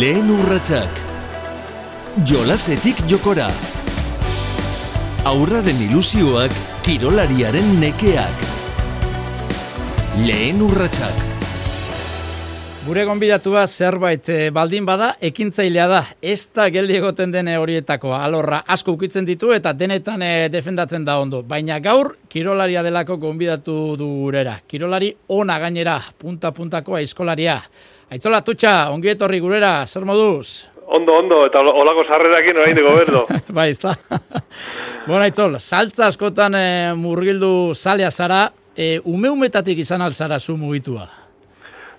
Lehen urratsak. Jolasetik jokora. Aurraren ilusioak, kirolariaren nekeak. Lehen urratsak. Gure gonbidatua zerbait eh, baldin bada, ekintzailea da. Ez da geldi egoten dene horietako alorra asko ukitzen ditu eta denetan eh, defendatzen da ondo. Baina gaur, kirolaria delako gonbidatu du gurera. Kirolari ona gainera, punta-puntako aizkolaria. Aitzola, tutxa, ongi etorri gurera, zer moduz? Ondo, ondo, eta olako sarrerakin orain dugu berdo. bai, ez da. bueno, Aitzol, saltza askotan eh, murgildu salea zara, e, ume-umetatik izan alzara zu mugitua.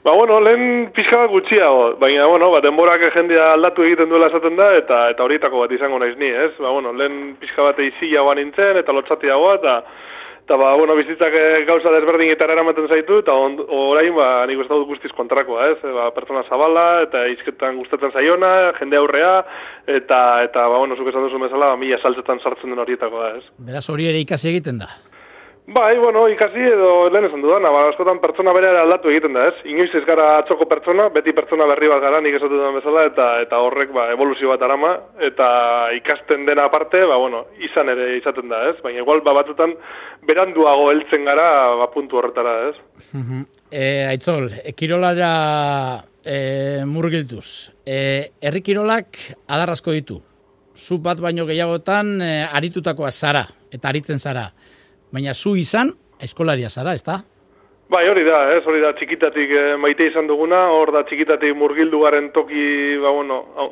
Ba, bueno, lehen pixka bat gutxiago, baina, bueno, ba, denborak jendea aldatu egiten duela esaten da, eta eta horietako bat izango naiz ni, ez? Ba, bueno, lehen pixka bat eiziagoa nintzen, eta lotzatiagoa, eta, eta ba, bueno, bizitzak eh, gauza desberdinetan eramaten zaitu, eta on, orain, ba, nik uste dut guztiz kontrakoa, ez? Ba, pertsona zabala, eta izketan gustatzen zaiona, jende aurrea, eta, eta ba, bueno, zuk esan duzu bezala, ba, mila saltzetan sartzen den horietakoa, ez? Beraz, hori ere ikasi egiten da. Bai, bueno, ikasi edo lehen esan dudana, ba, askotan pertsona bere aldatu egiten da, ez? Inoiz ez gara atxoko pertsona, beti pertsona berri bat gara, nik esatu dudan bezala, eta eta horrek ba, evoluzio bat arama, eta ikasten dena aparte, ba, bueno, izan ere izaten da, ez? Baina igual, ba, batzutan, beranduago heltzen gara, ba, puntu horretara, ez? e, aitzol, e, kirolara e, murgiltuz. E, herri kirolak adarrazko ditu. Zu bat baino gehiagotan e, aritutakoa zara, eta aritzen zara. Baina zu izan, eskolaria zara, ez da? Bai, hori da, ez, hori da, txikitatik eh, maite izan duguna, hor da txikitatik murgildu garen toki, ba, bueno, hau,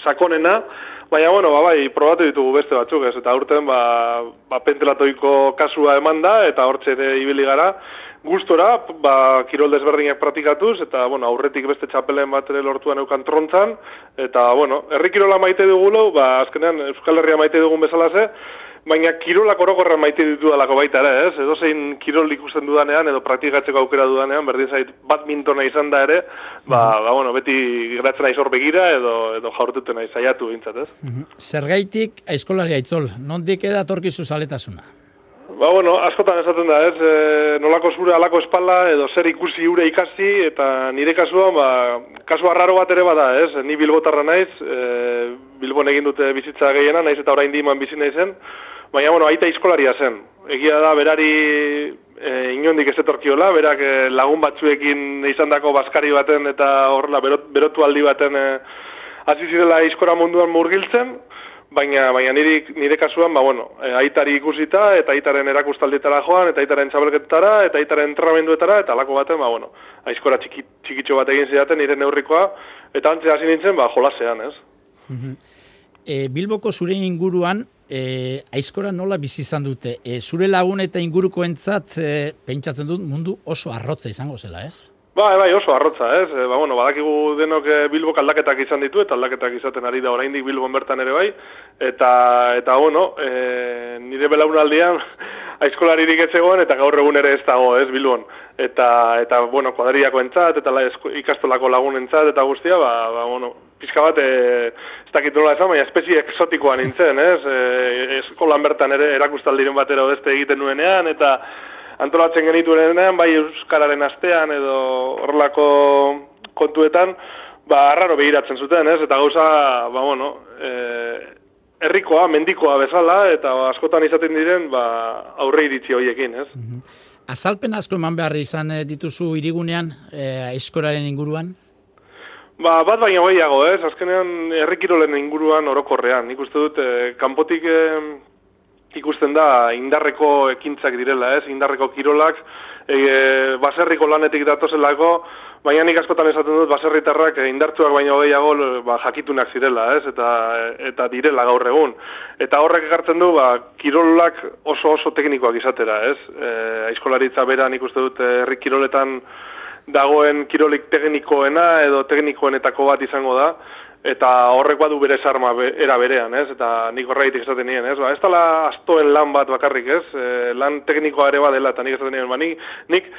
sakonena, baina, bueno, ba, bai, probatu ditugu beste batzuk, ez, eta urten, ba, ba pentelatoiko kasua eman da, eta hortxe ere ibili gara, gustora, ba, kirol desberdinak praktikatuz, eta, bueno, aurretik beste txapelen bat ere lortuan eukan trontzan, eta, bueno, herri kirola maite dugulo, ba, azkenean, Euskal Herria maite dugun bezala ze, Baina kirolak orokorra maite ditu dalako baita ere, ez? Edo zein kirol ikusten dudanean, edo praktikatzeko aukera dudanean, berdin zait bat mintona izan da ere, ba, mhm. ba bueno, beti geratzen aiz begira, edo, edo jaurtuten aiz aiatu bintzat, ez? Mhm. Zergaitik aizkolari aitzol, nondik edatorkizu zaletasuna? Ba, bueno, askotan esaten da, ez, e, nolako zure alako espala, edo zer ikusi ure ikasi, eta nire kasuan, ba, kasu arraro bat ere bada, ez, ni bilbotarra naiz, e, bilbon egin dute bizitza gehiena, naiz eta orain diman bizi naizen, baina, bueno, aita izkolaria zen. Egia da, berari e, inondik ez etorkiola, berak e, lagun batzuekin izan dako baskari baten, eta horrela, berotu aldi baten, e, azizidela izkora munduan murgiltzen, baina baina niri nire kasuan ba bueno e, aitari ikusita eta aitaren erakustaldietara joan eta aitaren txabelketara eta aitaren entrenamenduetara eta alako baten ba bueno aizkora txiki, txikitxo bat egin zidaten nire neurrikoa eta antze hasi nintzen ba jolasean ez? E, Bilboko zure inguruan e, aizkora nola bizi izan dute? E, zure lagun eta ingurukoentzat e, pentsatzen dut mundu oso arrotza izango zela ez Bai, bai, oso arrotza, ez? E, ba, bueno, badakigu denok e, Bilbok aldaketak izan ditu, eta aldaketak izaten ari da oraindik Bilbon bertan ere bai, eta, eta bueno, e, nire belaunaldian aizkolaririk etzegoen, eta gaur egun ere ez dago, ez, Bilbon. Eta, eta bueno, kuadriako entzat, eta la, ikastolako lagun entzat, eta guztia, ba, ba bueno, pizka bat, e, ez dakit nola esan, baina espezie exotikoa nintzen, ez? E, eskolan bertan ere erakustaldiren batera beste egiten nuenean, eta antolatzen genituenean, bai Euskararen astean edo horrelako kontuetan, ba, arraro behiratzen zuten, ez? Eta gauza, ba, bueno, e, herrikoa, mendikoa bezala, eta askotan izaten diren, ba, aurre iritzi horiekin, ez? Mm Azalpen asko eman behar izan eh, dituzu irigunean, e, eskoraren inguruan? Ba, bat baina gehiago, ez? Azkenean herrikirolen inguruan orokorrean. Nik uste dut, e, kanpotik e, ikusten da indarreko ekintzak direla, ez? Indarreko kirolak, e, baserriko lanetik datozelako, baina nik askotan esaten dut baserritarrak e, indartsuak baino gehiago ba, jakitunak zirela, ez? Eta, eta direla gaur egun. Eta horrek ekartzen du, ba, kirolak oso oso teknikoak izatera, ez? E, aizkolaritza bera nik uste dut herri kiroletan dagoen kirolik teknikoena edo teknikoenetako bat izango da, eta horrek badu bere sarma era berean, ez? Eta nik horreitik esaten nien, ez? Ba, ez dala astoen lan bat bakarrik, ez? E, lan teknikoa ere badela, eta nik esaten nien, ba, nik, nik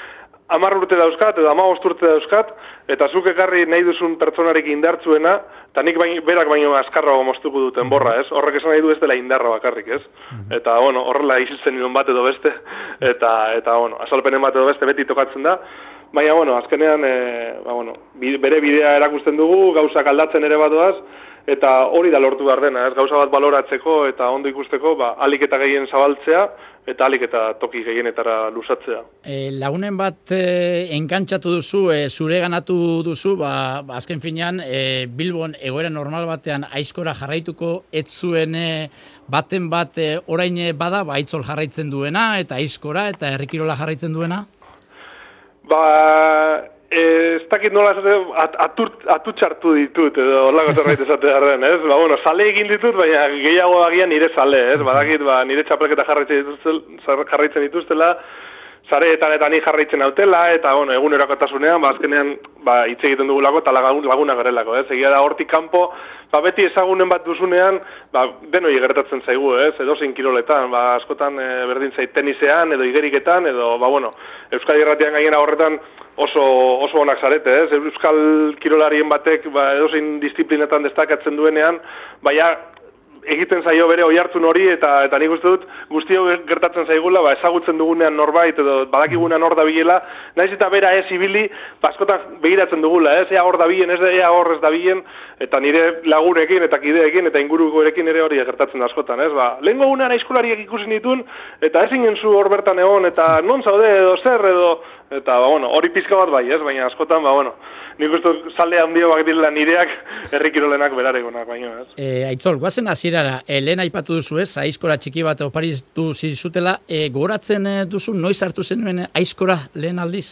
amar urte dauzkat, edo ama urte dauzkat, eta zuk ekarri nahi duzun pertsonarik indartzuena, eta nik bain, berak baino askarra moztuko duten borra, ez? Horrek esan nahi du ez dela indarra bakarrik, ez? Eta, bueno, horrela isiltzen nuen bat edo beste, eta, eta bueno, azalpenen bat edo beste beti tokatzen da, Baina, bueno, azkenean, e, ba, bueno, bere bidea erakusten dugu, gauzak aldatzen ere badoaz, eta hori da lortu behar dena, ez gauza bat baloratzeko eta ondo ikusteko, ba, alik eta gehien zabaltzea, eta alik eta toki gehienetara lusatzea. E, lagunen bat e, enkantxatu duzu, e, zure ganatu duzu, ba, ba azken finean, e, Bilbon egoera normal batean aizkora jarraituko, ez zuen e, baten bat e, orain bada, ba, aitzol jarraitzen duena, eta aizkora, eta herrikirola jarraitzen duena? Ba, ez dakit nola at, atutxartu ditut, edo horlako zerbait esate garren, ez? Ba, bueno, sale egin ditut, baina gehiago agian nire sale, ez? Badakit, ba, nire txapelketa jarraitzen, dituzte, jarraitzen dituztela, zareetan eta ni jarraitzen autela, eta, bueno, egun erakotasunean, ba, azkenean, ba, hitz egiten dugulako, eta laguna garelako, ez? Egia da, hortik kanpo, ba, beti ezagunen bat duzunean, ba, denoi gertatzen zaigu, ez, edo zein kiroletan, ba, askotan e, berdin zait tenisean, edo igeriketan, edo, ba, bueno, Euskal Irratian gainera horretan oso, oso onak zarete, ez, Euskal kirolarien batek, ba, edo zein disiplinetan destakatzen duenean, baina, egiten zaio bere oi hartzun hori eta eta nik uste dut guztio gertatzen zaigula ba ezagutzen dugunean norbait edo badakigunean hor dabilela. Naiz eta bera ez ibili baskotan ba, begiratzen dugula ez? Ea hor dabilen ez ea hor ez dabilen eta nire lagunekin eta kideekin eta ingurukoerekin ere hori gertatzen da askotan ez? Ba lehengo gunean aizkolariak ikusi ditun eta ezin zu hor bertan egon eta non zaude edo zer edo eta ba, bueno, hori pizka bat bai, ez? Baina askotan, ba, bueno, nik uste zalde handio direla nireak herrikirolenak beraregonak, baina, ez? E, aitzol, guazen hasierara, e, lehen aipatu duzu, ez? Aizkora txiki bat oparitu zizutela, e, goratzen e, duzu, noiz hartu zenuen aizkora lehen aldiz?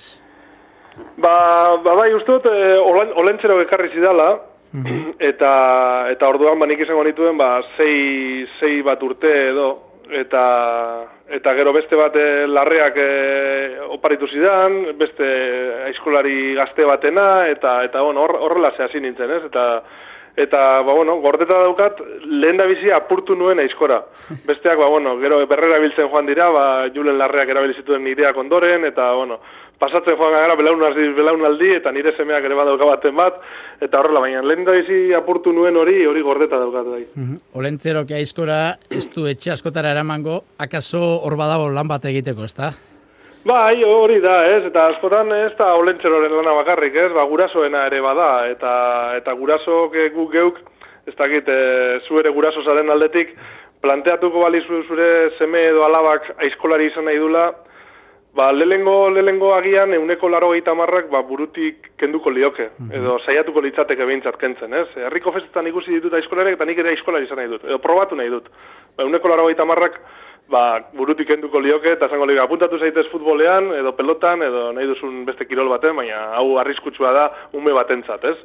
Ba, ba bai, uste dut, e, olentzero ekarri zidala, mhm. eta, eta orduan, ba, nik izango nituen, ba, sei, sei bat urte edo, eta eta gero beste bat e, larreak e, oparitu zidan, beste aizkolari gazte batena eta eta bueno, horrela hor, hasi nintzen, ez? Eta eta ba bueno, gordeta daukat lehen da bizi apurtu nuen aizkora. Besteak ba bueno, gero berrera biltzen joan dira, ba Julen Larreak erabili zituen ideak ondoren eta bueno, pasatzen joan gara belaunaldi, belaunaldi eta nire semeak ere badauka baten bat, eta horrela, baina lehen da bizi apurtu nuen hori, hori gordeta daukat bai. Mm -hmm. Olentzero que aizkora, ez du etxe askotara eramango, akaso hor badago lan bat egiteko, ez da? Bai, hori da, ez, eta askotan ez da olentzeroren lana bakarrik, ez, ba, gurasoena ere bada, eta eta guraso guk geuk, ez dakit, e, zu ere guraso zaren aldetik, planteatuko bali zure seme edo alabak aizkolari izan nahi dula, Ba, lehengo, lehengo agian, euneko laro marrak, ba, burutik kenduko lioke, mhm. edo saiatuko litzateke behintzat kentzen, ez? Herriko festetan ikusi ditut aizkolarek, eta nik ere aizkolari izan nahi dut, edo probatu nahi dut. Ba, euneko laro marrak, ba, burutik kenduko lioke, eta zango liga, apuntatu zaitez futbolean, edo pelotan, edo nahi duzun beste kirol baten, baina hau arriskutsua da, ume batentzat, ez?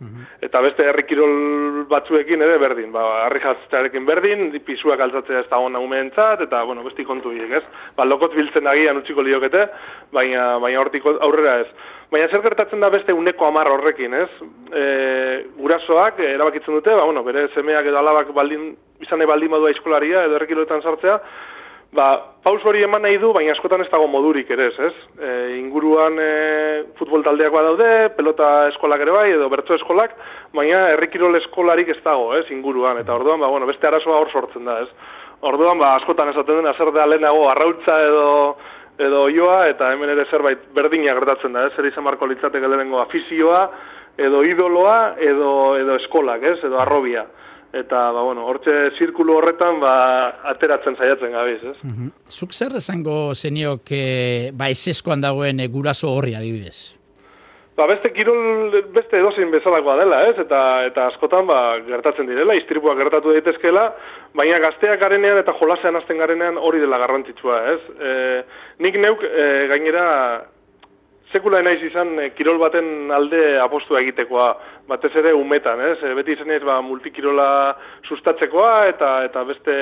Mhm. Eta beste herrikirol batzuekin ere berdin, ba, harri jatztearekin berdin, pisuak altzatzea ez da hona umeentzat, eta, bueno, besti kontu hiek, ez? Ba, lokot biltzen agian utziko liokete, baina, baina hortik aurrera ez. Baina zer gertatzen da beste uneko amar horrekin, ez? E, gurasoak, erabakitzen dute, ba, bueno, bere semeak edo alabak baldin, izan nahi baldin badua eskolaria, edo herrikiroletan sartzea, Ba, paus hori eman nahi du, baina askotan ez dago modurik ere ez? E, inguruan e, futbol taldeak daude, pelota eskolak ere bai, edo bertso eskolak, baina herrikirol eskolarik ez dago, ez, inguruan, eta orduan, ba, bueno, beste arazoa hor sortzen da, ez? Orduan, ba, askotan esaten dena, zer da lehenago, arrautza edo, edo joa, eta hemen ere zerbait berdina gertatzen da, ez? Zer izan marko litzateke lehenengo afizioa, edo idoloa, edo, edo eskolak, ez? Edo arrobia eta ba bueno, hortze zirkulu horretan ba ateratzen saiatzen gabiz, ez? Mm -hmm. Zuk zer esango zeniok e, ba eseskoan dagoen e, guraso horri adibidez? Ba beste kirol beste edozein bezalakoa dela, ez? Eta eta askotan ba gertatzen direla, istripuak gertatu daitezkeela, baina gazteak garenean eta jolasean hasten garenean hori dela garrantzitsua, ez? E, nik neuk e, gainera sekula naiz izan e, kirol baten alde apostua egitekoa batez ere umetan, ez? E, beti izan ez ba, multikirola sustatzekoa eta eta beste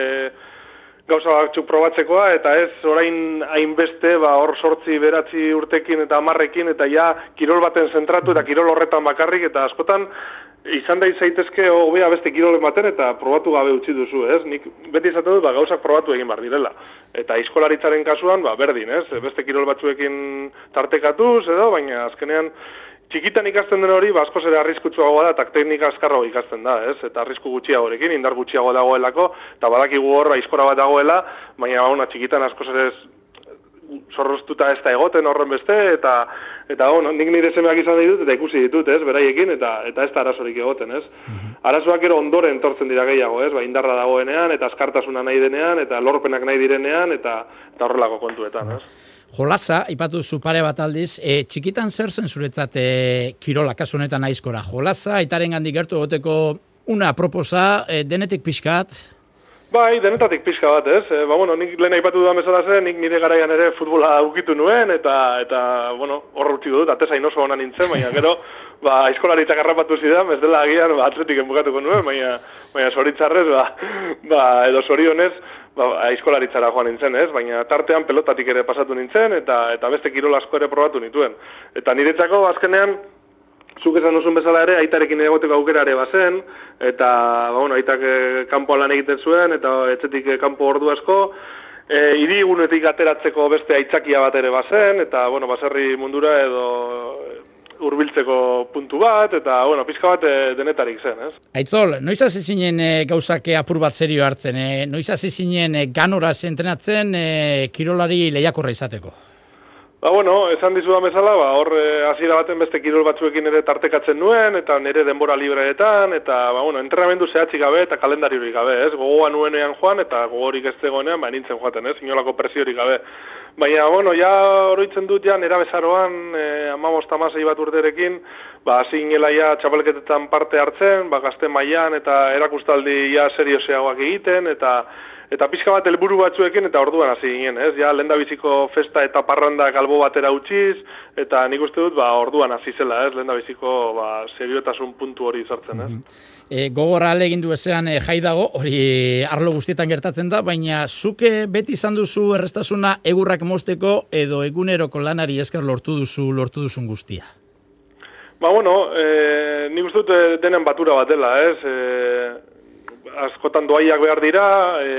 gauza batzuk probatzekoa eta ez orain hainbeste ba hor sortzi beratzi urtekin eta hamarrekin eta ja kirol baten zentratu eta kirol horretan bakarrik eta askotan izan da zaitezke hobea beste kirolen baten eta probatu gabe utzi duzu, ez? Nik beti izaten dut ba gauzak probatu egin bar direla. Eta iskolaritzaren kasuan ba berdin, ez? Beste kirol batzuekin tartekatuz edo baina azkenean txikitan ikasten den hori, basko ba, zere arriskutsuagoa da, eta teknika azkarro ikasten da, ez? Eta arrisku gutxiagorekin, indar gutxiago dagoelako, eta badakigu horra aizkora bat dagoela, baina ona txikitan asko zere zorroztuta ez da egoten horren beste, eta, eta bueno, nik nire semeak izan ditut, eta ikusi ditut, ez, beraiekin, eta, eta ez da arazorik egoten, ez. Mm Arazoak ero ondoren tortzen dira gehiago, ez, ba, indarra dagoenean, eta askartasuna nahi denean, eta lorpenak nahi direnean, eta, eta horrelako kontuetan, ez. Jolasa, ipatu zu pare bat aldiz, e, txikitan zer zen zuretzat e, kirola, kasu honetan aizkora. Jolasa, itaren gandik gertu egoteko una proposa, e, denetik pixkat, Bai, denetatik pixka bat, ez? E, ba, bueno, nik lehen aipatu dudan bezala zen, nik nire garaian ere futbola ukitu nuen, eta, eta bueno, horre utzi dut, atezain oso hona nintzen, baina gero, ba, aizkolaritzak harrapatu zidan, ez dela agian, ba, atletik enbukatuko nuen, baina, baina soritzarrez, ba, ba, edo sorionez, ba, aizkolaritzara joan nintzen, ez? Baina tartean pelotatik ere pasatu nintzen, eta, eta beste kirol asko ere probatu nituen. Eta niretzako, azkenean, zuk esan duzun bezala ere, aitarekin egoteko aukera ere bazen, eta, ba, bueno, aitak e, kanpo lan egiten zuen, eta etzetik e, kanpo ordu asko, e, iri ateratzeko beste aitzakia bat ere bazen, eta, bueno, baserri mundura edo hurbiltzeko puntu bat, eta, bueno, pizka bat e, denetarik zen, ez? Aitzol, noiz hasi zinen e, gauzake apur bat serio hartzen, e, noiz hasi e, ganora zentrenatzen e, kirolari lehiakorra izateko? Ba, bueno, esan dizudan bezala, ba, hor eh, hasiera baten beste kirol batzuekin ere tartekatzen nuen, eta nire denbora libreetan, eta, ba, bueno, entrenamendu zehatzik gabe eta kalendariorik gabe, ez? Gogoa nuenean joan, eta gogorik ez zegoenean, ba, nintzen joaten, ez? Inolako presiorik gabe. Baina, bueno, ja oroitzen dut, ja, nera bezaroan, e, amamos tamasei bat urterekin, ba, hasi ja txapelketetan parte hartzen, ba, gazte mailan eta erakustaldi ja serioseagoak egiten, eta eta pixka bat helburu batzuekin eta orduan hasi ginen, ez? Ja lendabiziko festa eta parranda galbo batera utziz eta nik uste dut ba orduan hasi zela, ez? Lendabiziko ba seriotasun puntu hori sartzen, ez? Mm E, gogorra egin du ezean e, jai dago, hori arlo guztietan gertatzen da, baina zuke beti izan duzu errestasuna egurrak mosteko edo eguneroko lanari esker lortu duzu lortu duzun guztia. Ba bueno, eh nik uste dut e, denen batura bat dela, ez? Eh askotan doaiak behar dira e,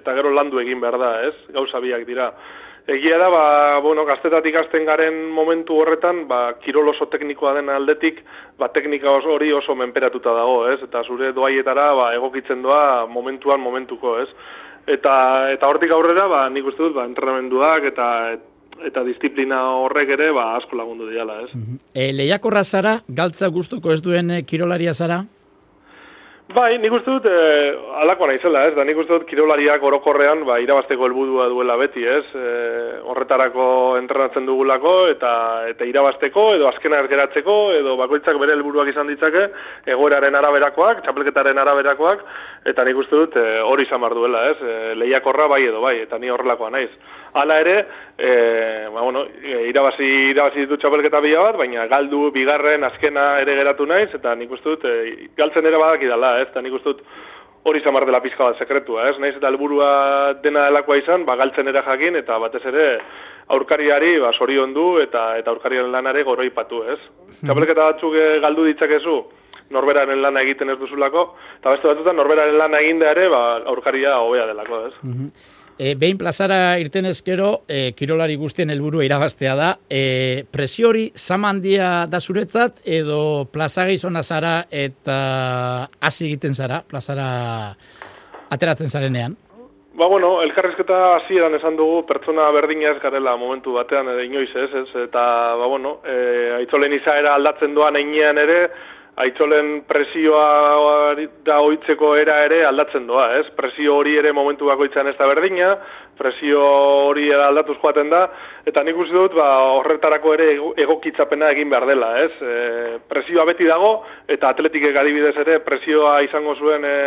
eta gero landu egin behar da, ez? Gauza biak dira. Egia da, ba, bueno, gaztetatik azten garen momentu horretan, ba, kirol oso teknikoa den aldetik, ba, teknika oso hori oso menperatuta dago, ez? Eta zure doaietara, ba, egokitzen doa momentuan momentuko, ez? Eta, eta hortik aurrera, ba, nik uste dut, ba, entrenamenduak eta eta disiplina horrek ere, ba, asko lagundu diala, ez? E, lehiakorra zara, galtza gustuko ez duen eh, kirolaria zara? Bai, nik uste dut, e, alakoa naizela, ez, da nik uste dut kirolariak orokorrean, ba, irabazteko helbudua duela beti, ez, e, horretarako entrenatzen dugulako, eta eta irabazteko, edo azkena ergeratzeko, edo bakoitzak bere helburuak izan ditzake, egoeraren araberakoak, txapelketaren araberakoak, eta nik uste dut, e, hori izan duela, ez, e, lehiakorra bai edo bai, eta ni horrelakoa naiz. Hala ere, e, ba, bueno, irabazi, irabazi ditut txapelketa bila bat, baina galdu bigarren azkena ere geratu naiz, eta nik uste dut, e, galtzen ere badakidala, ez, eta nik uste dut hori zamar dela pizka bat sekretua, ez, naiz eta helburua dena delakoa izan, ba, galtzen ere jakin, eta batez ere aurkariari ba, sorion du, eta eta aurkariaren lanare goroipatu, ez. Mm Txapelketa batzuk eh, galdu ditzakezu, norberaren lana egiten ez duzulako, eta beste batzutan norberaren lana eginda ere, ba, aurkaria hobea delako, ez. E, behin plazara irten ezkero, e, kirolari guztien helburu irabaztea da. E, presio hori zamandia da zuretzat, edo plaza gizona zara eta hasi egiten zara, plazara ateratzen zarenean? Ba, bueno, elkarrizketa hasieran esan dugu pertsona berdina ez garela momentu batean edo inoiz ez, ez eta, ba, bueno, e, aitzolen izaera aldatzen doan einean ere, Aitzolen presioa da oitzeko era ere aldatzen doa, ez? Presio hori ere momentu bakoitzan ez da berdina, presio hori aldatuz joaten da, eta nik uste dut ba, horretarako ere egokitzapena egin behar dela, ez? E, presioa beti dago, eta atletikek adibidez ere presioa izango zuen e,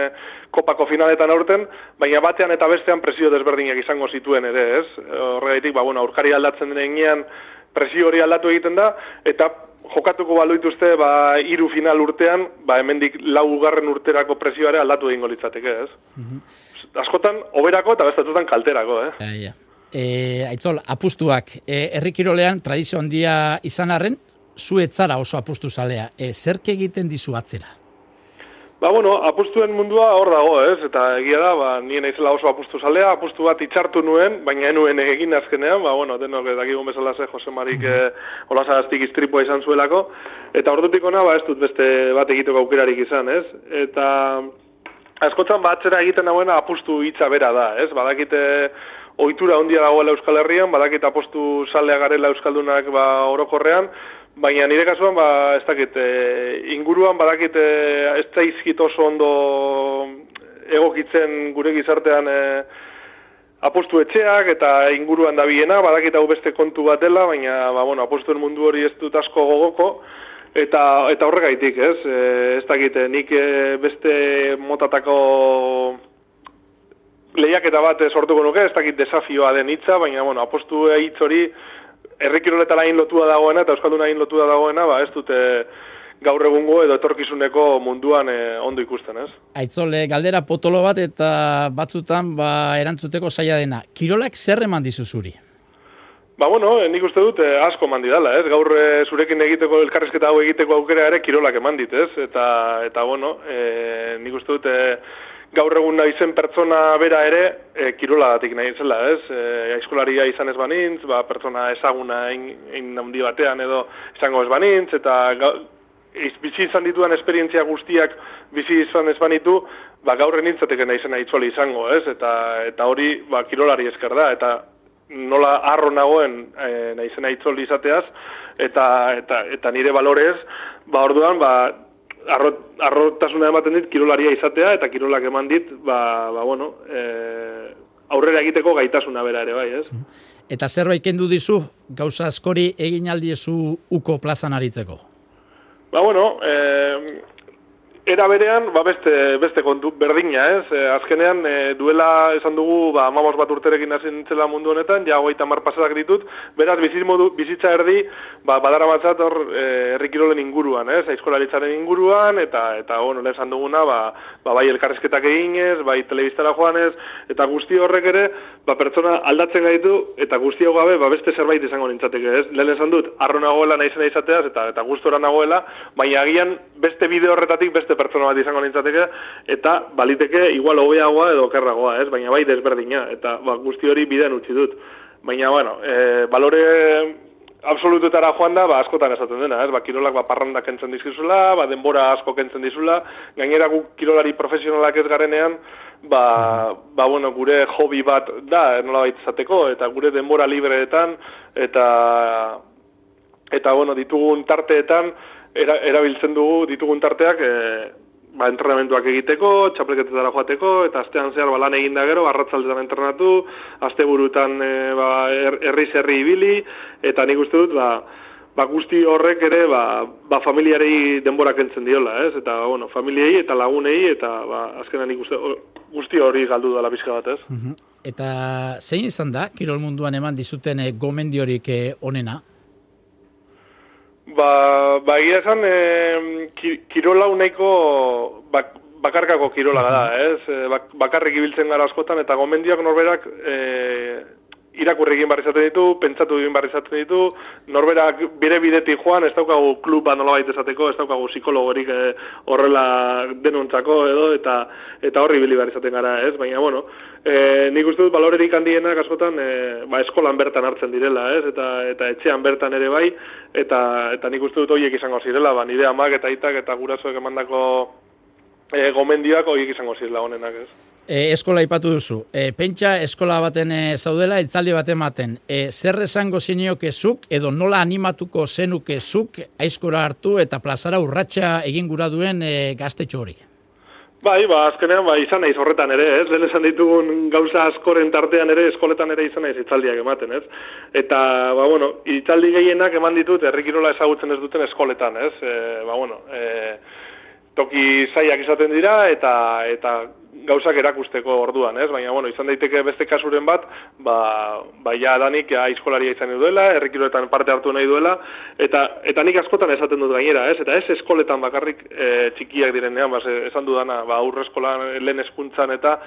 kopako finaletan aurten, baina batean eta bestean presio desberdinak izango zituen ere, ez? Horregaitik, ba, bueno, aurkari aldatzen denean presio hori aldatu egiten da, eta jokatuko baloituzte ba hiru final urtean, ba hemendik lau ugarren urterako presioare aldatu egingo litzateke, ez? Mm Askotan oberako eta bestatutan kalterako, eh? Ja, ja. E, aitzol, apustuak, e, errikirolean tradizio handia izan arren, zuetzara oso apustu zalea. E, zerke egiten dizu atzera? Ba, bueno, apustuen mundua hor dago, ez? Eta egia da, ba, nien aizela oso apustu zalea, apustu bat itxartu nuen, baina enuen egin azkenean, ba, bueno, denok, dakigun bezala ze, Jose Marik eh, olazaztik iztripua izan zuelako, eta ordutik ona, ba, ez dut beste bat egiteko aukerarik izan, ez? Eta askotzan batzera egiten dagoena apustu hitza bera da, ez? Badakite ohitura handia dagoela Euskal Herrian, badakit apostu salea garela Euskaldunak ba, orokorrean, baina nire kasuan, ba, ez dakit, e, inguruan badakit e, ez zaizkit oso ondo egokitzen gure gizartean e, apostu etxeak eta inguruan dabiena, badakit hau beste kontu bat dela, baina ba, bueno, apostuen mundu hori ez dut asko gogoko, eta, eta horregaitik, ez? E, ez dakit, nik e, beste motatako lehiaketa bat sortuko nuke, ez dakit desafioa den hitza, baina bueno, apostu hitz hori errekiroletara hain lotua dagoena eta euskalduna hain lotua dagoena, ba ez dute gaur egungo edo etorkizuneko munduan eh, ondo ikusten, ez? Aitzole, galdera potolo bat eta batzutan ba, erantzuteko saia dena. Kirolak zer eman dizu zuri? Ba, bueno, nik uste dut eh, asko eman didala, ez? Gaur eh, zurekin egiteko, elkarrezketa hau egiteko aukera ere kirolak eman dit, ez? Eta, eta bueno, eh, nik uste dut... Eh, gaur egun naizen pertsona bera ere e, kirolagatik nahi zela, ez? E, aiskolaria izan ez banintz, ba, pertsona ezaguna egin handi batean edo izango ez banintz, eta ga, bizi izan dituen esperientzia guztiak bizi izan ez banitu, ba, gaur nintzateke nahi zena itzoli izango, ez? Eta, eta hori ba, kirolari esker da, eta nola arro nagoen e, nahi zena itzoli izateaz, eta, eta, eta nire balorez, ba, orduan, ba, arrot, arrotasuna ematen dit kirolaria izatea eta kirolak eman dit ba, ba bueno, e, aurrera egiteko gaitasuna bera ere bai, ez? Eta zerbait kendu dizu gauza askori egin aldiezu uko plazan aritzeko? Ba bueno, eh Era berean, ba beste, beste kontu berdina, ez? E, azkenean, e, duela esan dugu, ba, amamos bat urterekin hasi nintzela mundu honetan, ja hogeita mar pasadak ditut, beraz, modu, bizitza erdi, ba, badara matzat hor, e, errikirolen inguruan, ez? Aizkolaritzaren inguruan, eta, eta bueno, lehen esan duguna, ba, ba, bai elkarrezketak eginez, bai telebiztara joanez, eta guzti horrek ere, ba, pertsona aldatzen gaitu, eta guzti hau gabe, ba, beste zerbait izango nintzateke, ez? Lehen esan dut, arro nagoela, naizena izateaz, eta, eta gustora nagoela, baina agian, beste bideo horretatik, beste pertsona bat izango nintzateke, eta baliteke igual hobeagoa edo okerragoa, ez? Baina bai desberdina, eta ba, guzti hori bidean utzi dut. Baina, bueno, e, balore absolututara joan da, ba, askotan esaten dena, ez? Ba, kirolak ba, parranda kentzen dizkizula, ba, denbora asko kentzen dizula, gainera gu kirolari profesionalak ez garenean, ba, ba, bueno, gure hobi bat da, nola izateko, eta gure denbora libreetan, eta, eta, bueno, ditugun tarteetan, era, erabiltzen dugu ditugun tarteak e, ba, entrenamentuak egiteko, txapleketetara joateko, eta astean zehar ba, lan egin da gero, arratzaldetan entrenatu, asteburutan e, ba, er, herri zerri ibili, eta nik uste dut, ba, ba guzti horrek ere ba, ba familiarei denbora kentzen diola, ez? Eta bueno, familiei eta lagunei eta ba azkenan ikuste guzti hori galdu dela pizka bat, ez? Eta zein izan da kirol munduan eman dizuten eh, gomendiorik onena? Ba, ba egia esan, e, kirola uneiko bak, bakarkako kirola da, ez? E, bak, bakarrik ibiltzen gara askotan, eta gomendioak norberak e, irakurri egin barri zaten ditu, pentsatu egin barri zaten ditu, norberak bire bidetik joan, ez daukagu kluba nola baita esateko, ez daukagu psikologorik e, horrela denuntzako edo, eta eta horri bili barri zaten gara, ez? Baina, bueno, e, nik uste dut balorerik handienak askotan e, ba, eskolan bertan hartzen direla, ez? Eta, eta etxean bertan ere bai, eta, eta nik uste dut horiek izango zirela, ba, nire amak eta itak eta gurasoek emandako e, gomendioak horiek izango zirela honenak, ez? E, eskola ipatu duzu. E, pentsa eskola baten e, zaudela, itzaldi bat ematen. E, zer esango zinioke zuk, edo nola animatuko zenuke zuk, aizkora hartu eta plazara urratxa egin gura duen e, gaztetxo hori? Bai, ba, azkenean, ba, izan naiz horretan ere, ez? Lehen esan ditugun gauza askoren tartean ere, eskoletan ere izan naiz itzaldiak ematen, ez? Eta, ba, bueno, itzaldi gehienak eman ditut, errikirola ezagutzen ez duten eskoletan, ez? E, ba, bueno, e, toki zaiak izaten dira, eta, eta gauzak erakusteko orduan, ez? Baina, bueno, izan daiteke beste kasuren bat, ba, ba ja danik ja aizkolaria izan duela, errikiroetan parte hartu nahi duela, eta eta nik askotan esaten dut gainera, ez? Eta ez eskoletan bakarrik e, txikiak direnean, ba, esan dudana, ba, aurre eskolan lehen eskuntzan eta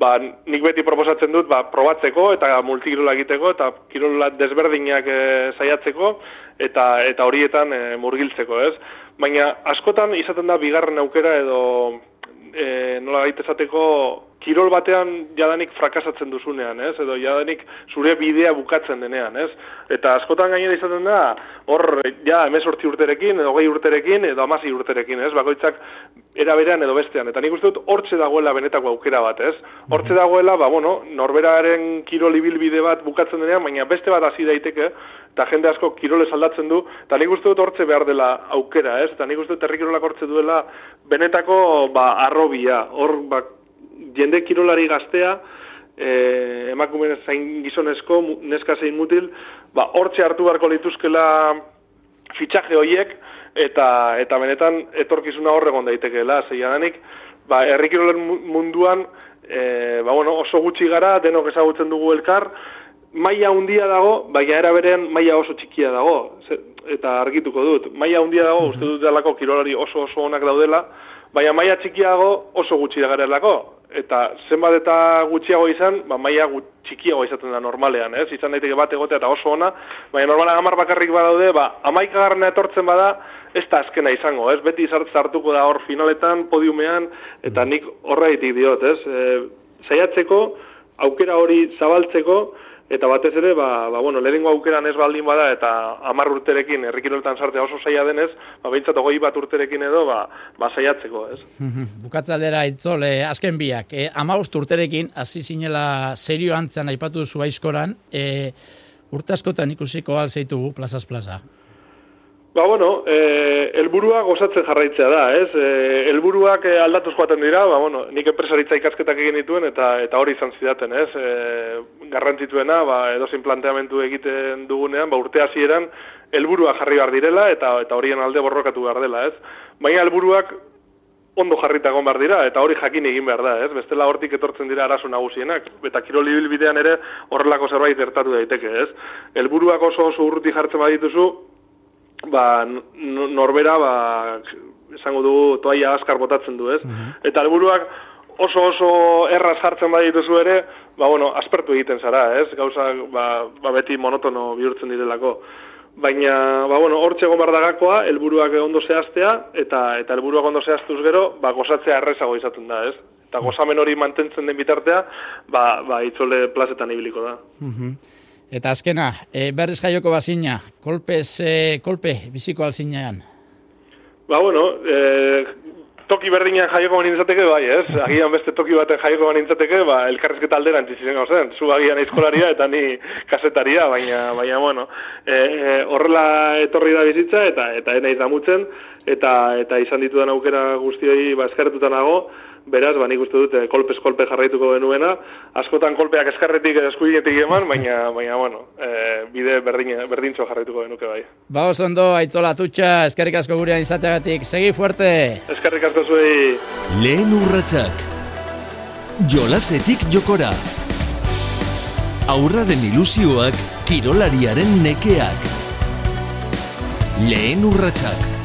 ba, nik beti proposatzen dut ba, probatzeko eta multikirola egiteko eta kirola desberdinak e, saiatzeko eta eta horietan e, murgiltzeko, ez? Baina askotan izaten da bigarren aukera edo e, nola gaite esateko kirol batean jadanik frakasatzen duzunean, ez? Edo jadanik zure bidea bukatzen denean, ez? Eta askotan gainera izaten da, hor, ja, emezortzi urterekin, edo gehi urterekin, edo amazi urterekin, ez? Bakoitzak era berean edo bestean. Eta nik uste dut, hortze dagoela benetako aukera bat, ez? Hortze dagoela, ba, bueno, norberaren kirol ibilbide bat bukatzen denean, baina beste bat hasi daiteke, eta jende asko kirole aldatzen du, eta nik uste dut hortze behar dela aukera, ez? Eta nik uste dut herrikirolak hortze duela benetako, ba, arrobia, hor, ba, jende kirolari gaztea, e, emakumeen zain gizonezko, neska zein mutil, ba, hortxe hartu beharko lituzkela fitxaje horiek, eta eta benetan etorkizuna horregon daitekeela, zeia danik, ba, errikirolen munduan, e, ba, bueno, oso gutxi gara, denok ezagutzen dugu elkar, maila handia dago, baina era berean maila oso txikia dago, eta argituko dut. Maila handia dago, uste dut delako kirolari oso oso onak daudela, baina maila txikiago oso gutxi da garelako eta zenbat eta gutxiago izan, ba, gut, txikiago izaten da normalean, ez? Izan daiteke bat egotea eta oso ona, baina normalean hamar bakarrik badaude, ba, amaikagarrena etortzen bada, ez da azkena izango, ez? Beti zartuko da hor finaletan, podiumean, eta nik horreitik diot, ez? E, zaiatzeko, aukera hori zabaltzeko, Eta batez ere, ba, ba, bueno, lehenengo aukeran ez baldin bada, eta amar urterekin, errikiroletan sartea oso zaila denez, ba, behintzat ogoi bat urterekin edo, ba, ba saiatzeko, ez? Bukatzaldera itzole, azken biak, e, ama urterekin, hasi zinela serio antzean aipatu zu aizkoran, e, urte askotan ikusiko alzeitugu, plazaz plaza. Ba, bueno, e, elburua gozatzen jarraitzea da, ez? E, elburuak e, aldatuz joaten dira, ba, bueno, nik enpresaritza ikasketak egin dituen eta eta hori izan zidaten, ez? E, garrantzituena, ba, edozin planteamentu egiten dugunean, ba, urte hasieran helburua jarri behar direla eta eta horien alde borrokatu behar dela, ez? Baina helburuak ondo jarrita egon behar dira, eta hori jakin egin behar da, ez? Bestela hortik etortzen dira arazo nagusienak, eta kiroli bilbidean ere horrelako zerbait ertatu daiteke, ez? Helburuak oso oso urruti jartzen badituzu, ba, norbera, ba, esango dugu, toaia askar botatzen du, ez? Mhm. Eta alburuak oso oso erraz jartzen badituzu ere, ba, bueno, aspertu egiten zara, ez? Gauza, ba, ba beti monotono bihurtzen direlako. Baina, ba, bueno, hor txegon bardagakoa, elburuak ondo zehaztea, eta eta elburuak ondo zehaztuz gero, ba, gozatzea errezago izaten da, ez? Eta mhm. gozamen hori mantentzen den bitartea, ba, ba itzole plazetan ibiliko da. Mm Eta azkena, e, berriz jaioko bazina, kolpez, e, kolpe biziko alzinean? Ba, bueno, e, toki berdinean jaioko banintzateke, bai, ez? Agian beste toki baten jaioko banintzateke, ba, elkarrezketa alderan txizizen gauzen. Zu agian eizkolaria eta ni kasetaria, baina, baina, bueno, e, horrela etorri da bizitza eta eta enaiz damutzen, eta, eta izan ditudan aukera guztioi ba, eskerretutan nago, beraz, ba, nik uste dut, eh, kolpez kolpe jarraituko genuena, askotan kolpeak eskarretik eskuinetik eman, baina, baina bueno, e, bide berdin, berdintxo jarraituko genuke bai. Ba, ondo, aitzola tutxa, eskerrik asko gurean izateagatik, segi fuerte! Eskerrik asko zuei! Lehen urratxak, jolasetik jokora, aurraren ilusioak, kirolariaren nekeak, lehen urratxak.